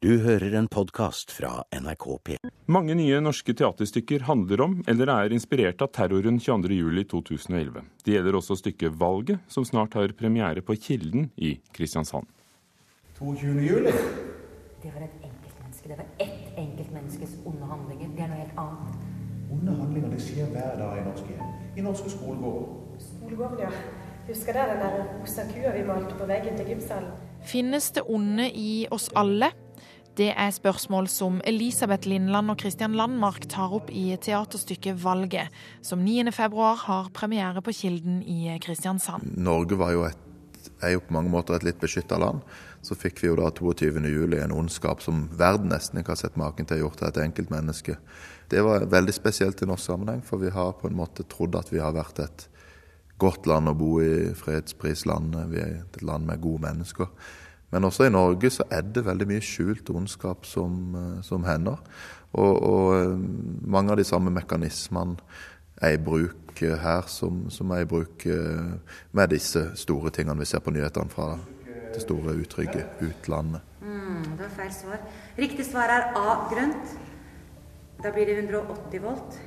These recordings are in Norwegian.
Du hører en podkast fra NRK P. Mange nye norske teaterstykker handler om eller er inspirert av terroren 22.07.2011. Det gjelder også stykket 'Valget', som snart har premiere på Kilden i Kristiansand. 22. juli. Det var et enkeltmenneske. Det var ett enkeltmenneskes onde handlinger. Det er noe helt annet. Onde handlinger det skjer hver dag i norske hjem. I norske skolegårder. Skolegården, ja. Husker dere den der rosa kua vi malte på veggen til gymsalen? Finnes det onde i oss alle? Det er spørsmål som Elisabeth Lindland og Christian Landmark tar opp i teaterstykket 'Valget', som 9.2 har premiere på Kilden i Kristiansand. Norge jo et, er jo på mange måter et litt beskytta land. Så fikk vi jo da 22.07. en ondskap som verden nesten ikke har sett maken til gjort til et enkeltmenneske. Det var veldig spesielt i norsk sammenheng, for vi har på en måte trodd at vi har vært et godt land å bo i, fredsprislandet. Vi er et land med gode mennesker. Men også i Norge så er det veldig mye skjult ondskap som, eh, som hender. Og, og, eh, mange av de samme mekanismene er i bruk her som, som er i bruk eh, med disse store tingene vi ser på nyhetene fra det store utrygge utlandet. Mm, det var feil svar. Riktig svar er A grønt. Da blir det 180 volt.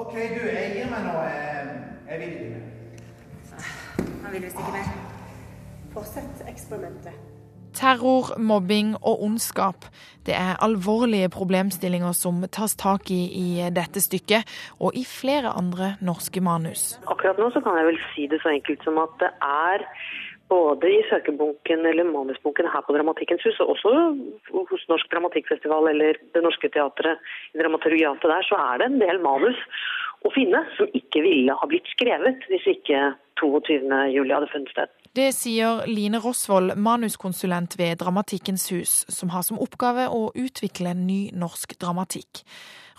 OK, du, jeg gir meg nå. eh, Jeg vil ikke mer. Han vil visst ikke mer. Fortsett eksperimentet. Terror, mobbing og ondskap det er alvorlige problemstillinger som tas tak i i dette stykket, og i flere andre norske manus. Akkurat nå så kan jeg vel si det så enkelt som at det er både i søkebunken eller manusbunken her på Dramatikkens hus, og også hos Norsk Dramatikkfestival eller Det Norske Teatret i dramaturgiatet der, så er det en del manus å finne som ikke ville ha blitt skrevet hvis ikke 22. juli hadde funnet sted. Det sier Line Rosvold, manuskonsulent ved Dramatikkens hus, som har som oppgave å utvikle ny norsk dramatikk.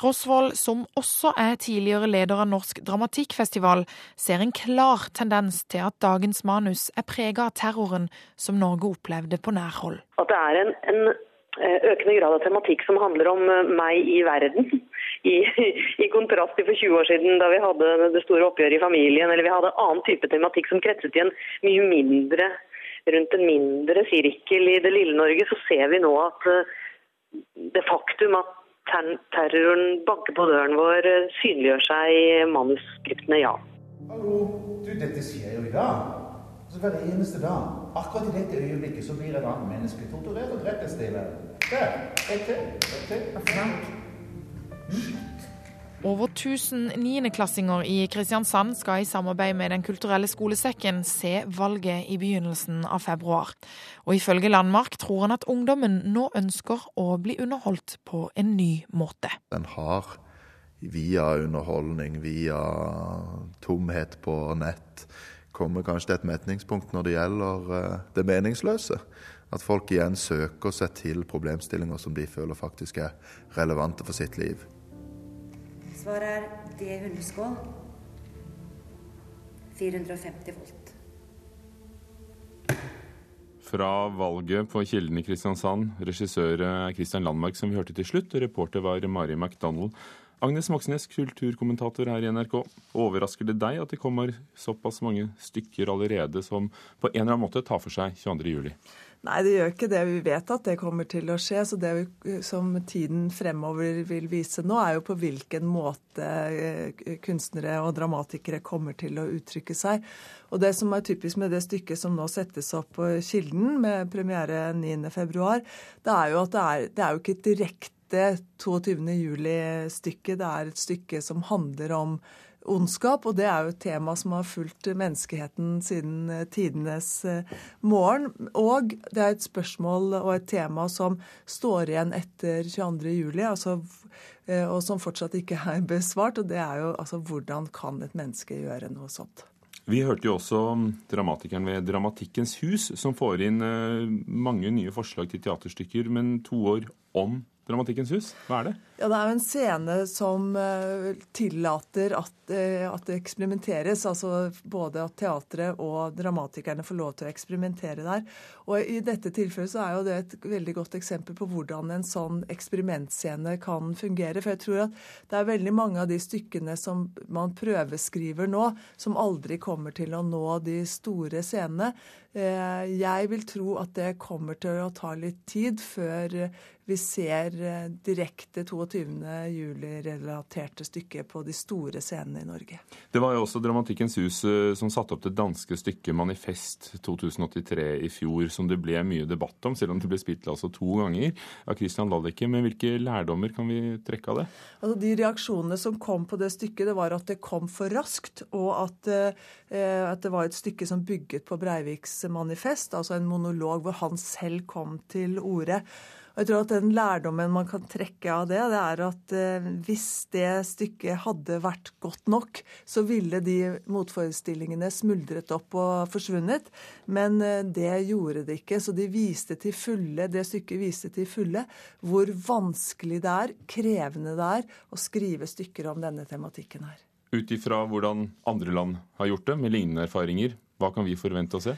Rosvold, som også er tidligere leder av Norsk Dramatikkfestival, ser en klar tendens til at dagens manus er prega av terroren som Norge opplevde på nærhold. At det er en, en eh, økende grad av tematikk som handler om eh, meg i verden. I, I kontrast til for 20 år siden da vi hadde det store oppgjøret i familien, eller vi hadde annen type tematikk som kretset i en mye mindre rundt en mindre sirkel i det lille Norge, så ser vi nå at eh, det faktum at ter terroren banker på døren vår, eh, synliggjør seg i manuskriptene, ja. Hallo. Du, dette skjer jo i dag. Altså Hver eneste dag. Akkurat i dette øyeblikket så blir et annet menneske torturert og drept et sted i verden. Der. Et til. Et til. Over 1000 niendeklassinger i Kristiansand skal i samarbeid med Den kulturelle skolesekken se valget i begynnelsen av februar. Og ifølge Landmark tror han at ungdommen nå ønsker å bli underholdt på en ny måte. Den har via underholdning, via tomhet på nett, kommer kanskje til et metningspunkt når det gjelder eh, det meningsløse. At folk igjen søker seg til problemstillinger som de føler faktisk er relevante for sitt liv. Svaret er D hundeskål. 450 volt. Fra valget på Kilden i Kristiansand, regissør er Christian Landmark, som vi hørte til slutt, og reporter var Mari McDonald. Agnes Moxnes, kulturkommentator her i NRK. Overrasker det deg at det kommer såpass mange stykker allerede som på en eller annen måte tar for seg 22.07? Nei, det gjør ikke det. Vi vet at det kommer til å skje. Så det vi, som tiden fremover vil vise nå, er jo på hvilken måte eh, kunstnere og dramatikere kommer til å uttrykke seg. Og det som er typisk med det stykket som nå settes opp på Kilden, med premiere 9.2, det er jo at det er, det er jo ikke et direkte 22. juli-stykket. Det er et stykke som handler om ondskap, og det er jo et tema som har fulgt menneskeheten siden eh, tidenes eh, morgen. Og det er et spørsmål og et tema som står igjen etter 22. juli, altså, eh, og som fortsatt ikke er besvart. Og det er jo altså hvordan kan et menneske gjøre noe sånt? Vi hørte jo også dramatikeren ved Dramatikkens hus, som får inn mange nye forslag til teaterstykker, men to år om Dramatikkens hus? Hva er det? Ja, Det er jo en scene som uh, tillater at, uh, at, det eksperimenteres. altså Både at teatret og dramatikerne får lov til å eksperimentere der. Og I dette tilfellet så er jo det et veldig godt eksempel på hvordan en sånn eksperimentscene kan fungere. For jeg tror at det er veldig mange av de stykkene som man prøveskriver nå, som aldri kommer til å nå de store scenene. Eh, jeg vil tro at det kommer til å ta litt tid før vi ser eh, direkte 22. juli-relaterte stykker på de store scenene i Norge. Det var jo også Dramatikkens hus eh, som satte opp det danske stykket 'Manifest' 2083 i fjor, som det ble mye debatt om, selv om det ble spilt altså to ganger av Christian Ladecke. Men hvilke lærdommer kan vi trekke av det? Altså, de reaksjonene som kom på det stykket, det var at det kom for raskt, og at, eh, at det var et stykke som bygget på Breiviks manifest, altså en monolog hvor han selv kom til orde. Jeg tror at Den lærdommen man kan trekke av det, det er at eh, hvis det stykket hadde vært godt nok, så ville de motforestillingene smuldret opp og forsvunnet. Men eh, det gjorde det ikke. Så de viste til fulle, det stykket viste til fulle hvor vanskelig det er, krevende det er, å skrive stykker om denne tematikken her. Ut ifra hvordan andre land har gjort det, med lignende erfaringer, hva kan vi forvente å se?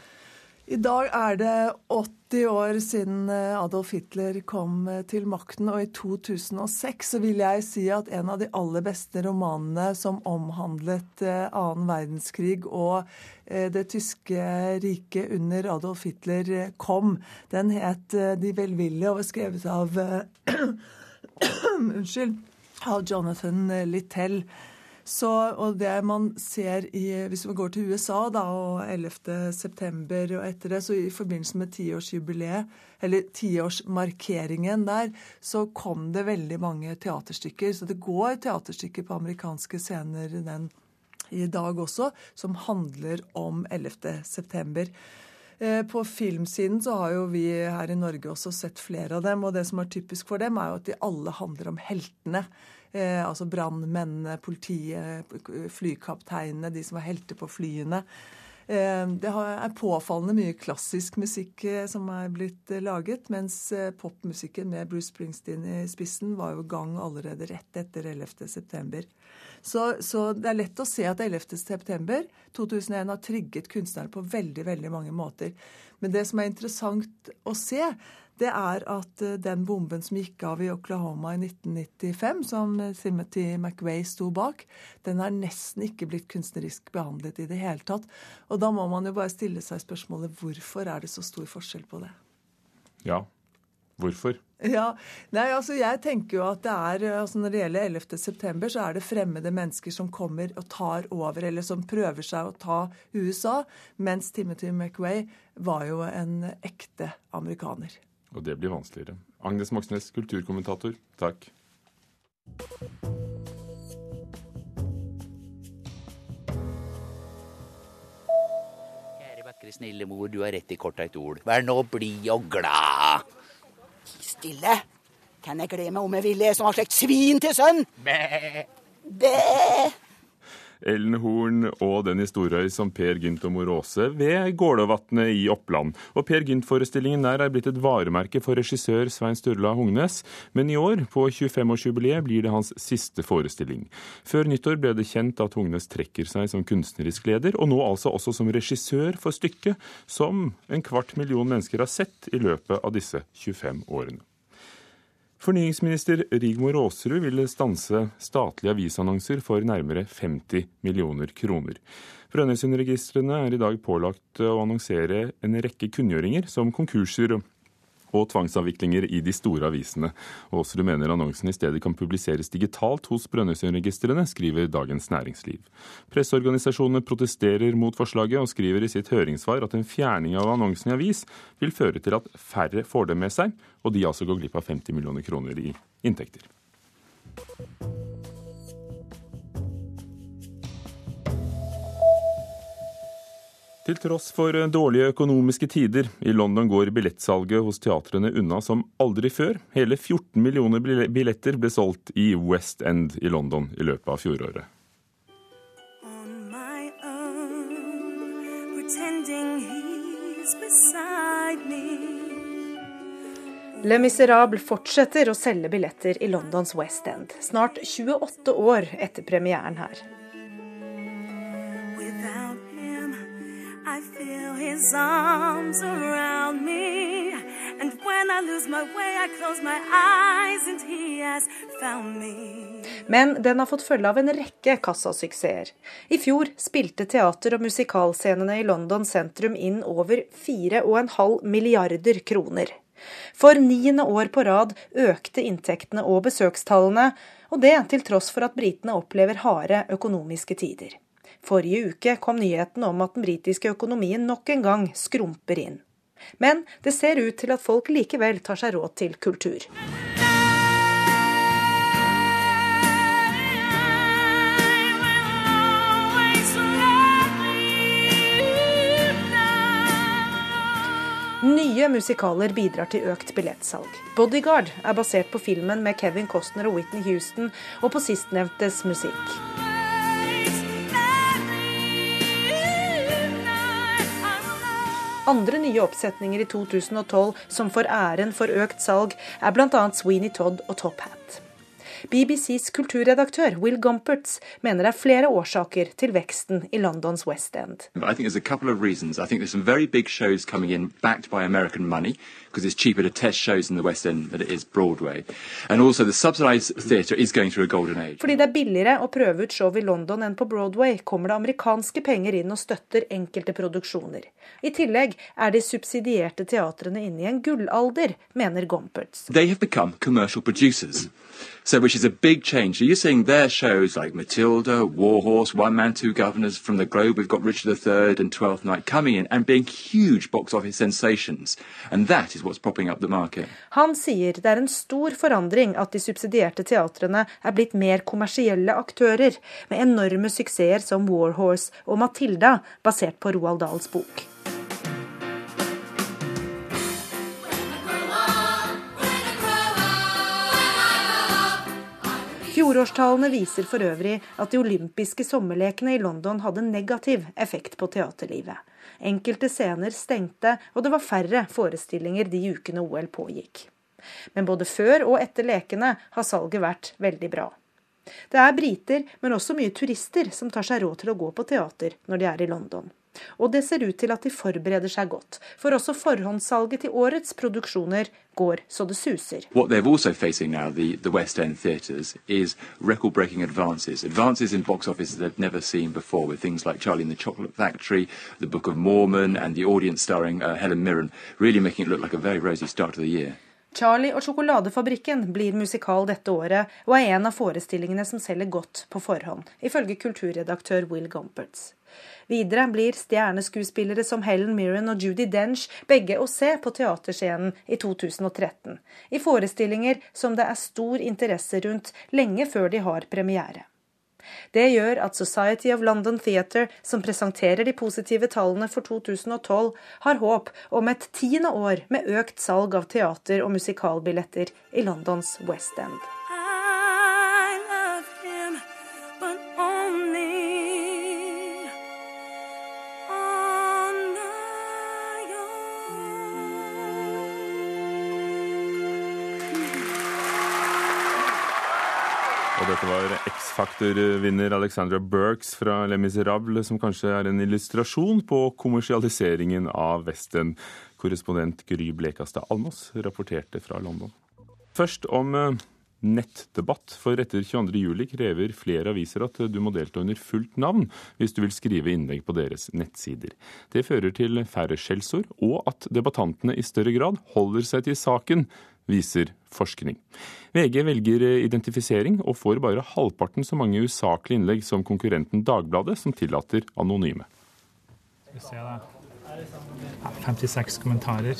I dag er det 80 år siden eh, Adolf Hitler kom eh, til makten, og i 2006 så vil jeg si at en av de aller beste romanene som omhandlet eh, annen verdenskrig og det tyske riket under Adolf Hitler kom, den het De velvillige og var skrevet av Unnskyld. Av Jonathan Littell. Så, og det man ser i, Hvis man går til USA da, og 11. september og etter det, så i forbindelse med tiårsjubileet, eller tiårsmarkeringen der, så kom det veldig mange teaterstykker. Så det går teaterstykker på amerikanske scener den, i dag også som handler om 11. september. Eh, på filmsiden så har jo vi her i Norge også sett flere av dem. Og det som er typisk for dem, er jo at de alle handler om heltene. Eh, altså brannmennene, politiet, flykapteinene, de som var helter på flyene. Eh, det er påfallende mye klassisk musikk eh, som er blitt laget, mens popmusikken med Bruce Springsteen i spissen var jo gang allerede rett etter 11.9. Så, så det er lett å se at 11.9.2001 har trigget kunstnere på veldig, veldig mange måter. Men det som er interessant å se, det er at eh, den bomben som gikk av i Oklahoma i 1995, som Timothy McVeigh sto bak, den er nesten ikke blitt kunstnerisk behandlet i det hele tatt. Og da må man jo bare stille seg spørsmålet hvorfor er det så stor forskjell på det? Ja, hvorfor? Ja, nei, altså jeg tenker jo at det er, altså Når det gjelder 11. september, så er det fremmede mennesker som kommer og tar over, eller som prøver seg å ta USA, mens Timothy McVeigh var jo en ekte amerikaner. Og det blir vanskeligere. Agnes Moxnes, kulturkommentator, takk. Kjære, vakre, snille mor, du har rett i korthet ord. Vær nå blid og glad. Stille! Kan jeg glede meg om jeg ville som har slekt svin til sønn? Bæ! Bæ! Ellen Horn og Dennis Storøy som Per Gynt og Mor Aase ved Gålåvatnet i Oppland. Og Per Gynt-forestillingen der er blitt et varemerke for regissør Svein Sturla Hungnes, men i år, på 25-årsjubileet, blir det hans siste forestilling. Før nyttår ble det kjent at Hungnes trekker seg som kunstnerisk leder, og nå altså også som regissør for stykket, som en kvart million mennesker har sett i løpet av disse 25 årene. Fornyingsminister Rigmor Aasrud vil stanse statlige avisannonser for nærmere 50 millioner kroner. Brønnøysundregistrene er i dag pålagt å annonsere en rekke kunngjøringer, som konkurser og tvangsavviklinger i de store avisene. Aasrud mener annonsen i stedet kan publiseres digitalt hos Brønnøysundregistrene, skriver Dagens Næringsliv. Presseorganisasjonene protesterer mot forslaget, og skriver i sitt høringssvar at en fjerning av annonsen i avis vil føre til at færre får det med seg, og de altså går glipp av 50 millioner kroner i inntekter. Til tross for dårlige økonomiske tider i London går billettsalget hos teatrene unna som aldri før. Hele 14 millioner billetter ble solgt i West End i London i løpet av fjoråret. Le Miserable fortsetter å selge billetter i Londons West End, snart 28 år etter premieren her. His arms around me. And when I lose my way, I close my eyes and he has found me. Men den har fått følge av en rekke kassasuksesser. I fjor spilte teater- og musikalscenene i London sentrum inn over 4,5 milliarder kroner. For niende år på rad økte inntektene og besøkstallene, og det til tross for at britene opplever harde økonomiske tider. Forrige uke kom nyheten om at den britiske økonomien nok en gang skrumper inn. Men det ser ut til at folk likevel tar seg råd til kultur. Nye musikaler bidrar til økt billettsalg. 'Bodyguard' er basert på filmen med Kevin Costner og Whitney Houston, og på sistnevntes musikk. Andre nye oppsetninger i 2012 som får æren for økt salg, er bl.a. Sweeney Todd og Top Hat. BBCs kulturredaktør Will Gompertz mener det er flere årsaker til veksten i Londons West End. I think there's a couple of reasons. I think there's some very big shows coming in backed by American money because it's cheaper to test shows in the West End than it is Broadway. And also the subsidized theatre is going through a golden age. Fordi det er billigere å prøve ut show i London enn på Broadway, kommer det amerikanske penger inn og støtter enkelte produksjoner. I tillegg er de subsidierte teatrene inne i en gullalder, mener Gompertz. They have become commercial producers. So, which is a big change. So you're seeing their shows like Matilda, Warhorse, One Man, Two Governors, from the Globe, we've got Richard III and Twelfth Night coming in and being huge box office sensations. And that is what's propping up the market. Han sier det er en stor forandring at de subsidierte teatrene er blitt mer kommersielle aktører, med enorme suksesser som Warhorse og Matilda, basert på Roald Dahls bok. Fjorårstallene viser for øvrig at de olympiske sommerlekene i London hadde negativ effekt på teaterlivet. Enkelte scener stengte, og det var færre forestillinger de ukene OL pågikk. Men både før og etter lekene har salget vært veldig bra. Det er briter, men også mye turister som tar seg råd til å gå på teater når de er i London. Og det ser ut til at de forbereder seg godt, for også forhåndssalget til årets produksjoner går så det suser. What they're also facing now, the, the West End theatres, is record-breaking advances. Advances in box offices they've never seen before, with things like Charlie and the Chocolate Factory, The Book of Mormon, and the audience starring uh, Helen Mirren, really making it look like a very rosy start to the year. Charlie og sjokoladefabrikken blir musikal dette året, og er en av forestillingene som selger godt på forhånd, ifølge kulturredaktør Will Gompertz. Videre blir stjerneskuespillere som Helen Mirren og Judy Dench begge å se på teaterscenen i 2013, i forestillinger som det er stor interesse rundt lenge før de har premiere. Det gjør at Society of London Theatre, som presenterer de positive tallene for 2012, har håp om et tiende år med økt salg av teater- og musikalbilletter i Londons West End. X-Factor-vinner Alexandra Burks fra Les Miserables, som kanskje er en illustrasjon på kommersialiseringen av Vesten. Korrespondent Gry Blekastad Almås rapporterte fra London. Først om eh, nettdebatt, for etter 22.07 krever flere aviser at du må delta under fullt navn hvis du vil skrive innlegg på deres nettsider. Det fører til færre skjellsord, og at debattantene i større grad holder seg til saken, viser forskning. VG velger identifisering og får bare halvparten så mange usaklige innlegg som konkurrenten Dagbladet, som tillater anonyme. Skal vi se da. 56 kommentarer.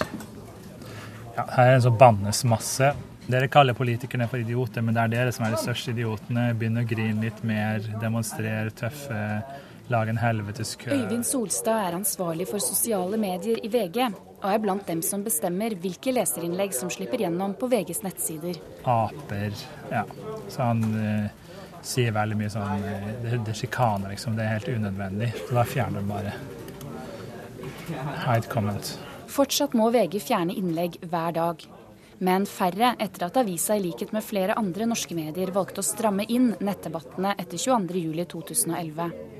Ja, her er en sånn bannesmasse. Dere kaller politikerne for idioter, men det er dere som er de største idiotene. Begynn å grine litt mer, demonstrere tøffe, lage en helvetes kø. Øyvind Solstad er ansvarlig for sosiale medier i VG, og er blant dem som bestemmer hvilke leserinnlegg som slipper gjennom på VGs nettsider. Aper. Ja. Så han eh, sier veldig mye sånn eh, Det, det er sjikane, liksom. Det er helt unødvendig. Så da fjerner han bare. Hide comment. Fortsatt må VG fjerne innlegg hver dag. Men færre etter at avisa i likhet med flere andre norske medier valgte å stramme inn nettdebattene etter 22.07.2011.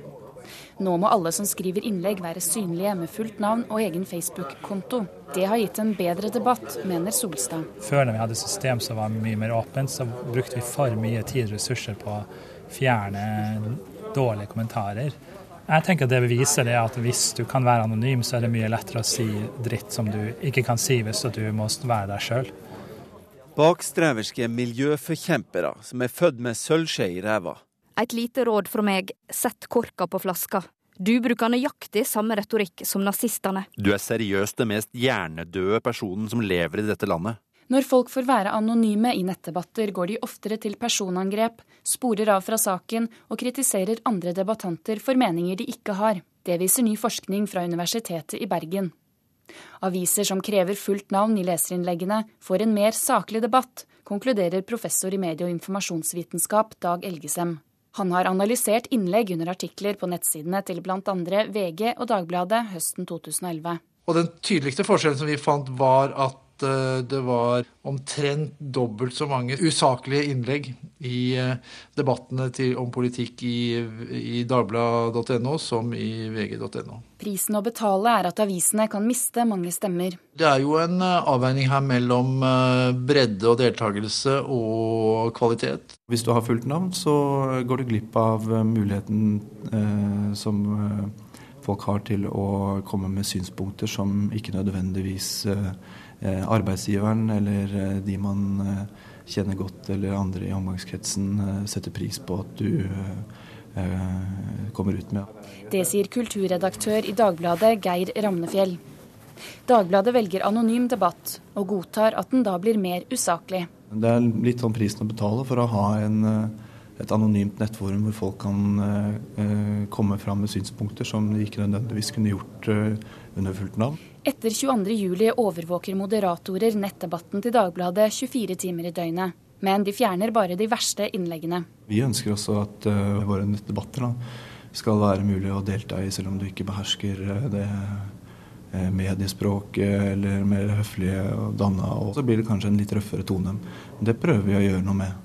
Nå må alle som skriver innlegg være synlige med fullt navn og egen Facebook-konto. Det har gitt en bedre debatt, mener Solstad. Før når vi hadde system som var mye mer åpent, så brukte vi for mye tid og ressurser på å fjerne dårlige kommentarer. Jeg tenker at Det beviser det at hvis du kan være anonym, så er det mye lettere å si dritt som du ikke kan si hvis du må være der sjøl. Bakstreverske miljøforkjempere som er født med sølvskje i ræva. Et lite råd fra meg, sett korka på flaska. Du bruker nøyaktig samme retorikk som nazistene. Du er seriøst den mest hjernedøde personen som lever i dette landet. Når folk får være anonyme i nettdebatter, går de oftere til personangrep, sporer av fra saken og kritiserer andre debattanter for meninger de ikke har. Det viser ny forskning fra Universitetet i Bergen. Aviser som krever fullt navn i leserinnleggene, får en mer saklig debatt, konkluderer professor i medie- og informasjonsvitenskap Dag Elgesem. Han har analysert innlegg under artikler på nettsidene til bl.a. VG og Dagbladet høsten 2011. Og Den tydeligste forskjellen som vi fant, var at Eh, det var omtrent dobbelt så mange usaklige innlegg i eh, debattene til, om politikk i, i dagbladet.no som i vg.no. Prisen å betale er at avisene kan miste mange stemmer. Det er jo en eh, avveining her mellom bredde og deltakelse og kvalitet. Hvis du har fullt navn, så går du glipp av muligheten eh, som folk har til å komme med synspunkter som ikke nødvendigvis eh, Eh, arbeidsgiveren eller eh, de man eh, kjenner godt eller andre i omgangskretsen setter pris på at du kommer ut med. Det sier kulturredaktør i Dagbladet Geir Ramnefjell. Dagbladet velger anonym debatt, og godtar at den da blir mer usaklig. Det er litt sånn prisen å betale for å ha en, et anonymt nettforum hvor folk kan eh, komme fram med synspunkter som de ikke nødvendigvis kunne gjort eh, under fullt navn. Etter 22.07 overvåker moderatorer nettdebatten til Dagbladet 24 timer i døgnet. Men de fjerner bare de verste innleggene. Vi ønsker også at uh, våre nettdebatter da, skal være mulig å delta i, selv om du ikke behersker uh, det uh, mediespråket eller mer høflige og danna. Og så blir det kanskje en litt røffere tone. Det prøver vi å gjøre noe med.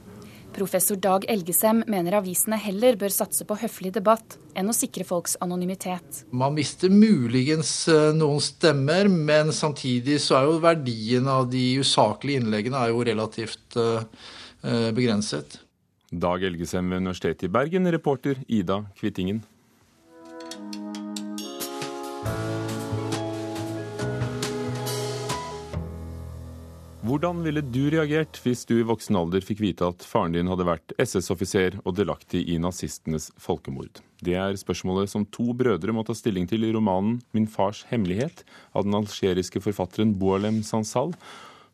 Professor Dag Elgesem mener avisene heller bør satse på høflig debatt enn å sikre folks anonymitet. Man mister muligens eh, noen stemmer, men samtidig så er jo verdien av de usaklige innleggene er jo relativt uh, begrenset. Dag Elgesem ved Universitetet i Bergen, reporter Ida Kvittingen. Hvordan ville du reagert hvis du i voksen alder fikk vite at faren din hadde vært SS-offiser og delaktig i nazistenes folkemord? Det er spørsmålet som to brødre må ta stilling til i romanen 'Min fars hemmelighet' av den algeriske forfatteren Boalem Sansal.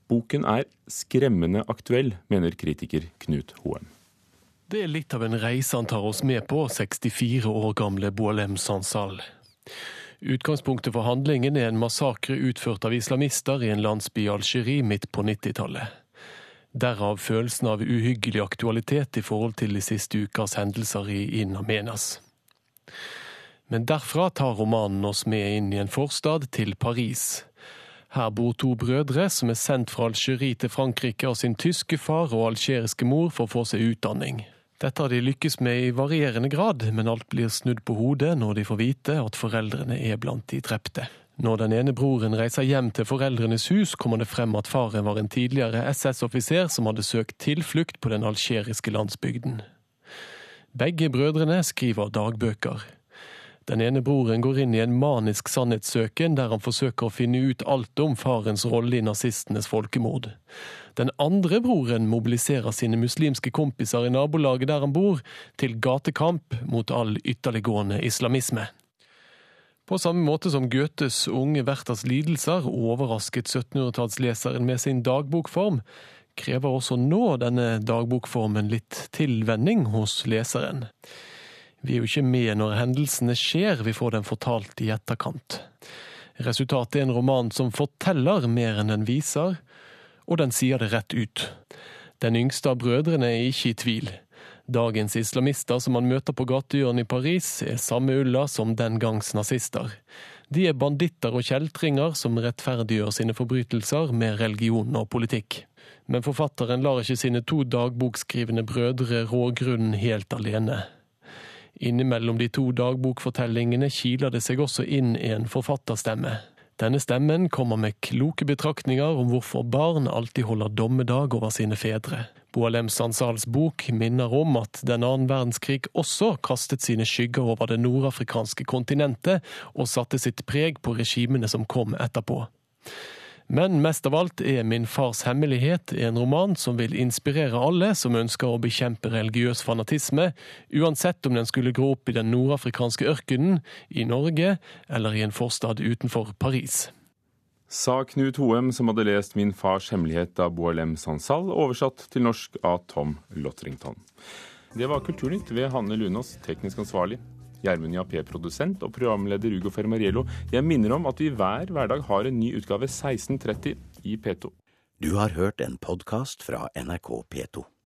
Boken er skremmende aktuell, mener kritiker Knut Hoem. Det er litt av en reise han tar oss med på, 64 år gamle Boalem Sansal. Utgangspunktet for handlingen er en massakre utført av islamister i en landsby i Algerie midt på 90-tallet. Derav følelsen av uhyggelig aktualitet i forhold til de siste ukas hendelser i In Amenas. Men derfra tar romanen oss med inn i en forstad til Paris. Her bor to brødre som er sendt fra Algerie til Frankrike av sin tyske far og algeriske mor for å få seg utdanning. Dette har de lykkes med i varierende grad, men alt blir snudd på hodet når de får vite at foreldrene er blant de drepte. Når den ene broren reiser hjem til foreldrenes hus, kommer det frem at faren var en tidligere SS-offiser som hadde søkt tilflukt på den algeriske landsbygden. Begge brødrene skriver dagbøker. Den ene broren går inn i en manisk sannhetssøken der han forsøker å finne ut alt om farens rolle i nazistenes folkemord. Den andre broren mobiliserer sine muslimske kompiser i nabolaget der han bor, til gatekamp mot all ytterliggående islamisme. På samme måte som Goethes unge Werthers lidelser overrasket 1700-tallsleseren med sin dagbokform, krever også nå denne dagbokformen litt tilvenning hos leseren. Vi er jo ikke med når hendelsene skjer, vi får dem fortalt i etterkant. Resultatet er en roman som forteller mer enn den viser, og den sier det rett ut. Den yngste av brødrene er ikke i tvil. Dagens islamister som man møter på gatehjørnet i Paris, er samme ulla som den gangs nazister. De er banditter og kjeltringer som rettferdiggjør sine forbrytelser med religion og politikk. Men forfatteren lar ikke sine to dagbokskrivende brødre rå grunnen helt alene. Innimellom de to dagbokfortellingene kiler det seg også inn en forfatterstemme. Denne stemmen kommer med kloke betraktninger om hvorfor barn alltid holder dommedag over sine fedre. Boalem Sansals bok minner om at den annen verdenskrig også kastet sine skygger over det nordafrikanske kontinentet, og satte sitt preg på regimene som kom etterpå. Men mest av alt er Min fars hemmelighet en roman som vil inspirere alle som ønsker å bekjempe religiøs fanatisme, uansett om den skulle gro opp i den nordafrikanske ørkenen, i Norge eller i en forstad utenfor Paris. Sa Knut Hoem, som hadde lest Min fars hemmelighet av Boalem Sansal, oversatt til norsk av Tom Lotrington. Det var Kulturnytt ved Hanne Lunås, teknisk ansvarlig. Gjermund Jappé, produsent, og programleder Ugo Fermariello. Jeg minner om at vi hver hverdag har en ny utgave 16.30 i P2. Du har hørt en podkast fra NRK P2.